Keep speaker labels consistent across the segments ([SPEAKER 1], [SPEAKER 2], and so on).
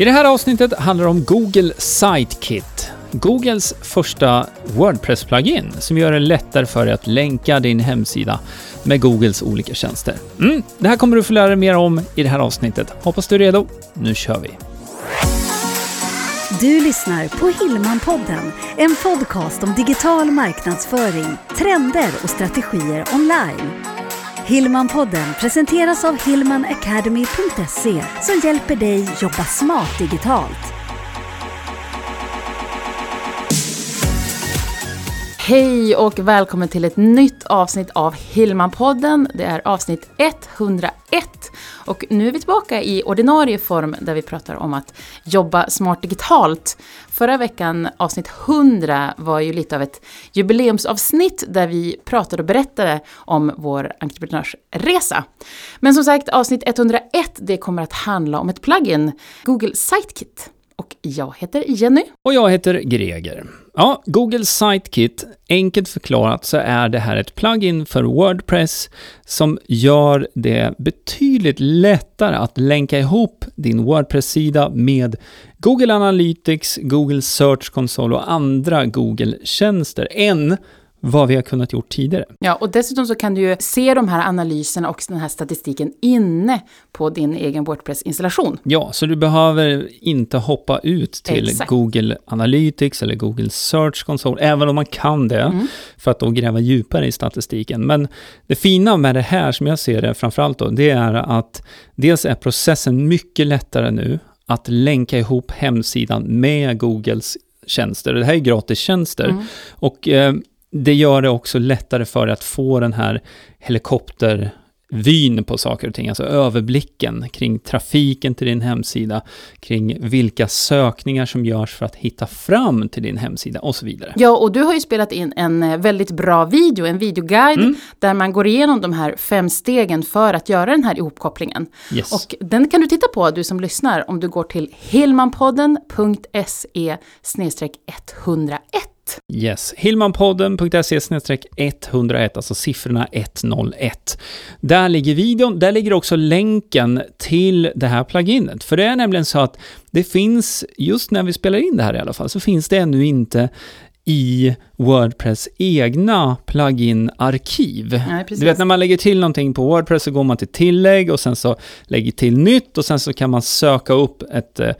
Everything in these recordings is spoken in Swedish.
[SPEAKER 1] I det här avsnittet handlar det om Google Sitekit. Googles första Wordpress-plugin som gör det lättare för dig att länka din hemsida med Googles olika tjänster. Mm, det här kommer du få lära dig mer om i det här avsnittet. Hoppas du är redo. Nu kör vi!
[SPEAKER 2] Du lyssnar på Hillmanpodden, en podcast om digital marknadsföring, trender och strategier online. Hillmanpodden presenteras av hillmanacademy.se som hjälper dig jobba smart digitalt.
[SPEAKER 3] Hej och välkommen till ett nytt avsnitt av Hillmanpodden. Det är avsnitt 101 och nu är vi tillbaka i ordinarie form där vi pratar om att jobba smart digitalt. Förra veckan, avsnitt 100, var ju lite av ett jubileumsavsnitt där vi pratade och berättade om vår entreprenörsresa. Men som sagt, avsnitt 101, det kommer att handla om ett plugin, Google Sitekit. Och jag heter Jenny.
[SPEAKER 1] Och jag heter Greger. Ja, Google Sitekit, enkelt förklarat så är det här ett plugin för Wordpress som gör det betydligt lättare att länka ihop din Wordpress-sida med Google Analytics, Google Search Console och andra Google-tjänster än vad vi har kunnat gjort tidigare.
[SPEAKER 3] Ja, och dessutom så kan du ju se de här analyserna och den här statistiken inne på din egen Wordpress-installation.
[SPEAKER 1] Ja, så du behöver inte hoppa ut till
[SPEAKER 3] Exakt.
[SPEAKER 1] Google Analytics eller Google Search Console, även om man kan det,
[SPEAKER 3] Mm.
[SPEAKER 1] för att då gräva djupare i statistiken. Men det fina med det här, som jag ser det framförallt då, det är att dels är processen mycket lättare nu att länka ihop hemsidan med Googles tjänster. Det här är gratistjänster.
[SPEAKER 3] Mm.
[SPEAKER 1] Och eh, det gör det också lättare för att få den här helikoptervyn på saker och ting, alltså överblicken kring trafiken till din hemsida, kring vilka sökningar som görs för att hitta fram till din hemsida och så vidare.
[SPEAKER 3] Ja, och du har ju spelat in en eh, väldigt bra video, en videoguide,
[SPEAKER 1] Mm.
[SPEAKER 3] där man går igenom de här fem stegen för att göra den här ihopkopplingen.
[SPEAKER 1] Yes.
[SPEAKER 3] Och den kan du titta på, du som lyssnar, om du går till hillmanpodden.se 101.
[SPEAKER 1] Yes, hillmanpodden.se 101, alltså siffrorna 101. Där ligger videon, där ligger också länken till det här pluginet. För det är nämligen så att det finns, just när vi spelar in det här i alla fall, så finns det ännu inte i Wordpress egna plugin-arkiv.
[SPEAKER 3] Nej.
[SPEAKER 1] Du vet när man lägger till någonting på Wordpress så går man till tillägg och sen så lägger till nytt och sen så kan man söka upp ett, eh,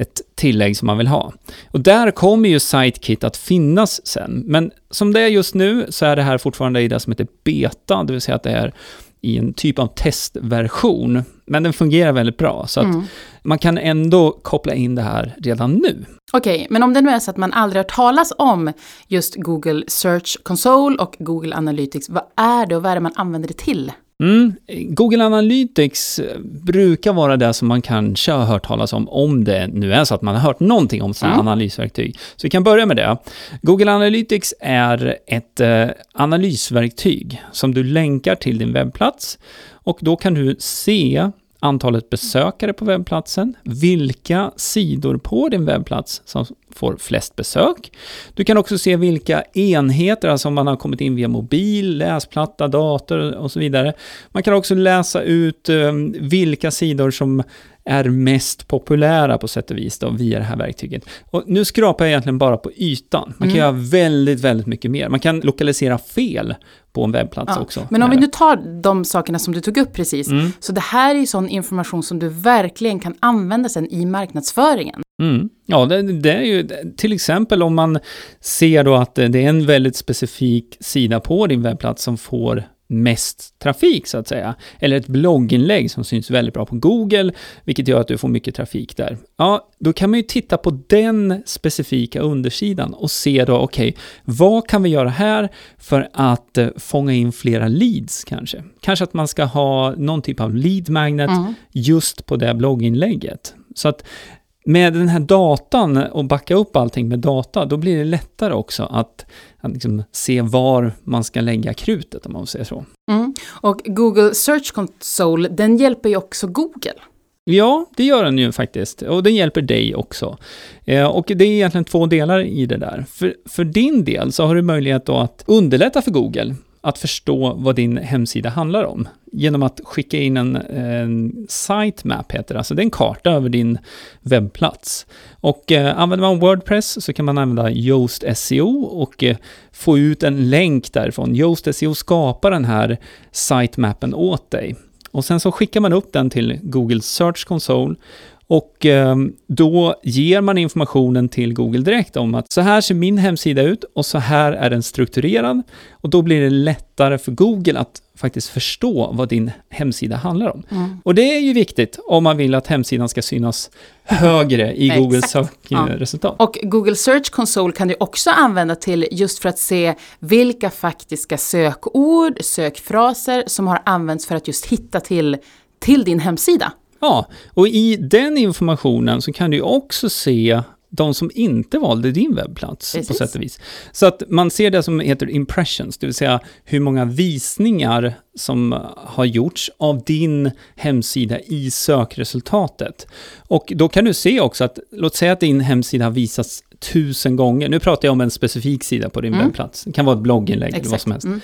[SPEAKER 1] ett tillägg som man vill ha. Och där kommer ju Sitekit att finnas sen. Men som det är just nu så är det här fortfarande i det som heter beta, det vill säga att det är i en typ av testversion. Men den fungerar väldigt bra, så att
[SPEAKER 3] Mm.
[SPEAKER 1] man kan ändå koppla in det här redan nu.
[SPEAKER 3] Okej, men om det nu är så att man aldrig har talas om just Google Search Console och Google Analytics, vad är det och vad är det man använder det till?
[SPEAKER 1] Mm. Google Analytics eh, brukar vara det som man kanske har hört talas om, om det nu är så att man har hört någonting om sådana
[SPEAKER 3] Mm.
[SPEAKER 1] analysverktyg. Så vi kan börja med det. Google Analytics är ett eh, analysverktyg som du länkar till din webbplats och då kan du se antalet besökare på webbplatsen, vilka sidor på din webbplats som får flest besök. Du kan också se vilka enheter, alltså om man har kommit in via mobil, läsplatta, dator och så vidare. Man kan också läsa ut eh, vilka sidor som är mest populära på sätt och vis då, via det här verktyget. Och nu skrapar jag egentligen bara på ytan. Man kan
[SPEAKER 3] Mm.
[SPEAKER 1] göra väldigt, väldigt mycket mer. Man kan lokalisera fel på en webbplats
[SPEAKER 3] Ja,
[SPEAKER 1] också.
[SPEAKER 3] Men om vi nu tar de sakerna som du tog upp precis.
[SPEAKER 1] Mm.
[SPEAKER 3] så det här är ju sån information som du verkligen kan använda sen i marknadsföringen.
[SPEAKER 1] Mm. Ja, det, det är ju till exempel om man ser då att det är en väldigt specifik sida på din webbplats som får mest trafik så att säga. Eller ett blogginlägg som syns väldigt bra på Google, vilket gör att du får mycket trafik där. Ja, då kan man ju titta på den specifika undersidan och se då, okej, vad kan vi göra här för att eh, fånga in flera leads kanske? Kanske att man ska ha någon typ av lead magnet
[SPEAKER 3] Mm.
[SPEAKER 1] just på det blogginlägget. Så att med den här datan och backa upp allting med data, då blir det lättare också att, att liksom se var man ska lägga krutet, om man säger så.
[SPEAKER 3] Mm. Och Google Search Console, den hjälper ju också Google.
[SPEAKER 1] Ja, det gör den ju faktiskt. Och den hjälper dig också. Eh, och det är egentligen två delar i det där. För, för din del så har du möjlighet då att underlätta för Google att förstå vad din hemsida handlar om genom att skicka in en, en sitemap, heter det. Alltså det är en karta över din webbplats. Och eh, använder man Wordpress så kan man använda Yoast SEO och eh, få ut en länk därifrån. Yoast SEO skapar den här sitemappen åt dig. Och sen så skickar man upp den till Google Search Console och eh, då ger man informationen till Google direkt om att så här ser min hemsida ut och så här är den strukturerad. Och då blir det lättare för Google att faktiskt förstå vad din hemsida handlar om. Mm. Och det är ju viktigt om man vill att hemsidan ska synas högre i Googles sökresultat.
[SPEAKER 3] Ja. Och Google Search Console kan du också använda till just för att se vilka faktiska sökord, sökfraser som har använts för att just hitta till, till din hemsida.
[SPEAKER 1] Ja, och i den informationen så kan du också se de som inte valde din webbplats Precis. på sätt och vis. Så att man ser det som heter impressions, det vill säga hur många visningar som har gjorts av din hemsida i sökresultatet. Och då kan du se också att, låt säga att din hemsida har visats tusen gånger. Nu pratar jag om en specifik sida på din mm. webbplats. Det kan vara ett blogginlägg Exakt. eller vad som helst. Mm.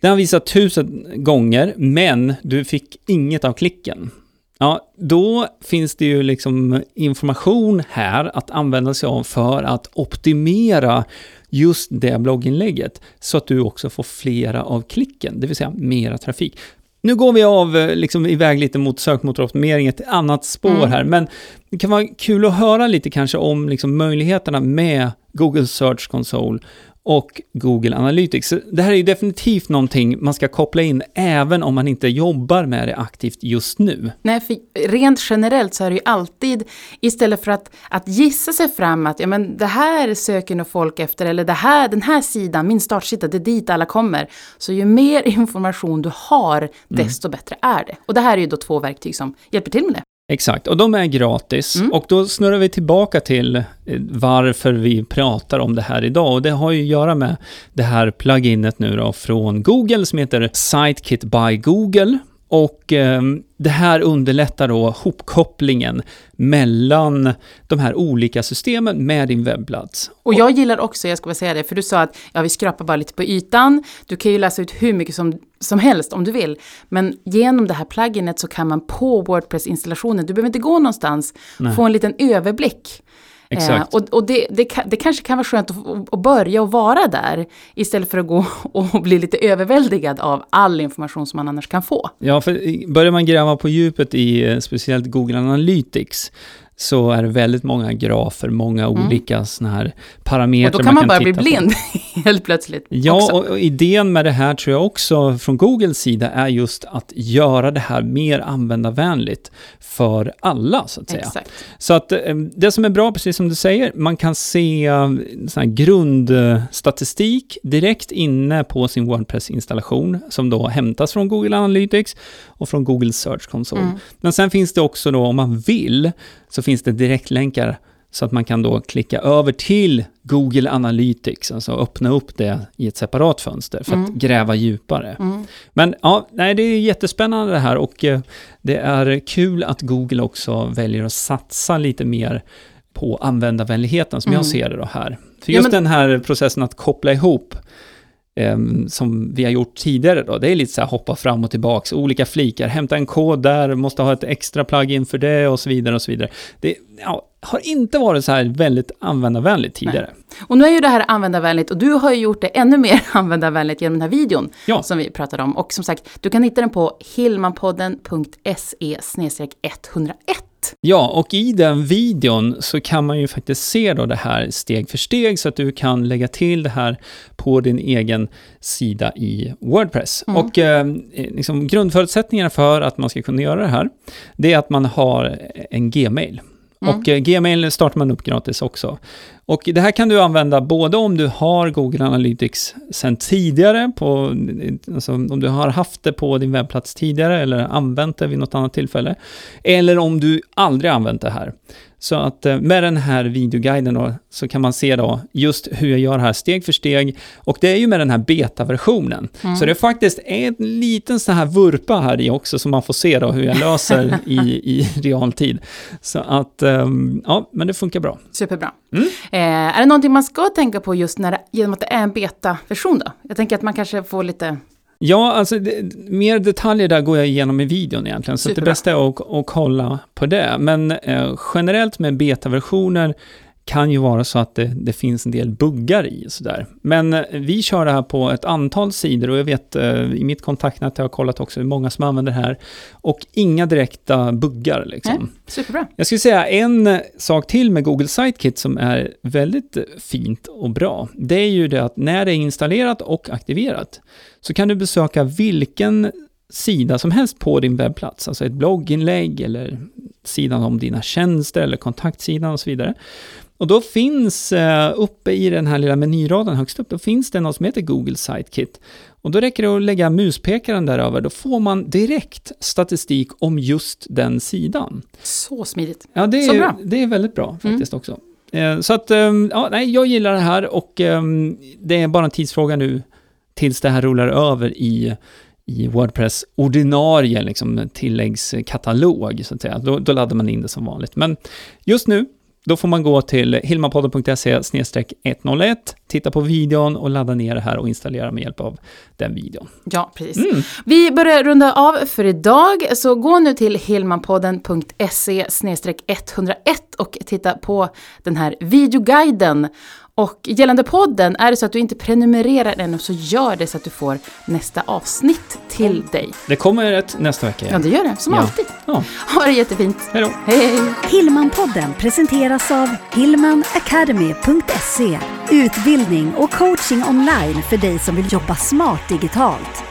[SPEAKER 1] Den har visat tusen gånger, men du fick inget av klicken. Ja, då finns det ju liksom information här att använda sig av för att optimera just det blogginlägget så att du också får flera av klicken, det vill säga mera trafik. Nu går vi av, eh, liksom iväg lite mot sökmotoroptimering, ett annat spår mm. här, men det kan vara kul att höra lite kanske om liksom möjligheterna med Google Search Console och Google Analytics. det här är definitivt någonting man ska koppla in även om man inte jobbar med det aktivt just nu.
[SPEAKER 3] Nej, för rent generellt så är det ju alltid, istället för att, att gissa sig fram att ja, men det här söker nog folk efter, eller det här, den här sidan, min startsida, det är dit alla kommer. Så ju mer information du har, mm. desto mm. bättre är det. Och det här är ju då två verktyg som hjälper till med det.
[SPEAKER 1] Exakt, och de är gratis. Mm. Och då snurrar vi tillbaka till eh, varför vi pratar om det här idag. Och det har ju att göra med det här pluginet nu då från Google som heter Sitekit by Google. Och eh, det här underlättar då hopkopplingen mellan de här olika systemen med din webbplats.
[SPEAKER 3] Och jag gillar också, jag ska bara säga det, för du sa att ja, vi skrapar bara lite på ytan. Du kan ju läsa ut hur mycket som, som helst om du vill. Men genom det här pluginet så kan man på Wordpress-installationen, du behöver inte gå någonstans, Nej. få en liten överblick
[SPEAKER 1] Exakt.
[SPEAKER 3] Eh, och och det, det, det, kanske kan vara skönt att, att börja och vara där, istället för att gå och bli lite överväldigad av all information som man annars kan få.
[SPEAKER 1] Ja, för börjar man gräva på djupet i eh, speciellt Google Analytics, så är det väldigt många grafer, många mm. olika sådana här parametrar.
[SPEAKER 3] Och då kan man, man bara bli blind helt plötsligt.
[SPEAKER 1] Ja, och, och, idén med det här tror jag också från Googles sida är just att göra det här mer användarvänligt för alla, så att säga. Exakt. Så att eh, det som är bra, precis som du säger, man kan se eh, sån grundstatistik direkt inne på sin Wordpress-installation, som då hämtas från Google Analytics och från Google Search Console. Mm. Men sen finns det också då, om man vill, så finns det direktlänkar så att man kan då klicka över till Google Analytics, alltså öppna upp det i ett separat fönster för mm. att gräva djupare. Mm. Men ja, nej, det är jättespännande det här och eh, det är kul att Google också väljer att satsa lite mer på användarvänligheten som mm. jag ser det då här. För just ja, men... den här processen att koppla ihop som vi har gjort tidigare då. Det är lite så här hoppa fram och tillbaks, olika flikar, hämta en kod där, måste ha ett extra plugin för det och så vidare och så vidare. Det ja, har inte varit så här väldigt användarvänligt tidigare.
[SPEAKER 3] Nej. Och nu är ju det här användarvänligt och du har ju gjort det ännu mer användarvänligt genom den här videon ja. som vi pratade om. Och som sagt, du kan hitta den på hillmanpodden.se 101.
[SPEAKER 1] Ja, och i den videon så kan man ju faktiskt se då det här steg för steg så att du kan lägga till det här på din egen sida i Wordpress. Mm. Och eh, liksom, grundförutsättningarna för att man ska kunna göra det här, det är att man har en Gmail. Mm. Och eh, Gmail startar man upp gratis också. Och det här kan du använda både om du har Google Analytics sedan tidigare, på, alltså om du har haft det på din webbplats tidigare eller använt det vid något annat tillfälle, eller om du aldrig använt det här. Så att eh, med den här videoguiden då, så kan man se då just hur jag gör det här steg för steg. Och det är ju med den här beta-versionen. Mm. Så det är faktiskt en liten sån här vurpa här i också, som man får se då hur jag löser i, i realtid. Så att, um, ja, men det funkar bra.
[SPEAKER 3] Superbra. Mm. Eh, är det någonting man ska tänka på just när det, genom att det är en beta-version då? Jag tänker att man kanske får lite...
[SPEAKER 1] Ja, alltså det, mer detaljer där går jag igenom i videon egentligen, så det bästa är att, att kolla på det. Men eh, generellt med betaversioner kan ju vara så att det, det finns en del buggar i sådär. Men eh, vi kör det här på ett antal sidor och jag vet eh, i mitt kontaktnät har jag kollat också hur många som använder det här och inga direkta buggar liksom.
[SPEAKER 3] Nej, superbra.
[SPEAKER 1] Jag skulle säga en eh, sak till med Google Sitekit som är väldigt fint och bra. Det är ju det att när det är installerat och aktiverat så kan du besöka vilken sida som helst på din webbplats, alltså ett blogginlägg eller sidan om dina tjänster eller kontaktsidan och så vidare. Och då finns eh, uppe i den här lilla menyraden högst upp, då finns det något som heter Google Sitekit. Och då räcker det att lägga muspekaren där över, då får man direkt statistik om just den sidan.
[SPEAKER 3] Så smidigt.
[SPEAKER 1] Ja, det
[SPEAKER 3] Så
[SPEAKER 1] är,
[SPEAKER 3] bra. Mm.
[SPEAKER 1] det är väldigt bra faktiskt också. Eh, Så att, ehm, ja, nej, jag gillar det här och ehm, det är bara en tidsfråga nu tills det här rullar över i, i Wordpress ordinarie liksom, tilläggskatalog, så att säga. Då, då laddar man in det som vanligt. Men just nu, då får man gå till hilmapodden.se 101, titta på videon och ladda ner det här och installera med hjälp av den videon.
[SPEAKER 3] Ja, precis.
[SPEAKER 1] Mm.
[SPEAKER 3] Vi börjar runda av för idag, så gå nu till hilmanpodden.se 101 och titta på den här videoguiden. Och gällande podden, är det så att du inte prenumererar ännu så gör det så att du får nästa avsnitt till dig.
[SPEAKER 1] Det kommer ett nästa vecka
[SPEAKER 3] Ja,
[SPEAKER 1] igen.
[SPEAKER 3] det gör det, som
[SPEAKER 1] Ja.
[SPEAKER 3] alltid.
[SPEAKER 1] Ja,
[SPEAKER 3] Ha det jättefint.
[SPEAKER 1] hej då!
[SPEAKER 3] Hej, hej!
[SPEAKER 2] Hillmanpodden presenteras av hillmanacademy.se Utbildning och coaching online för dig som vill jobba smart digitalt.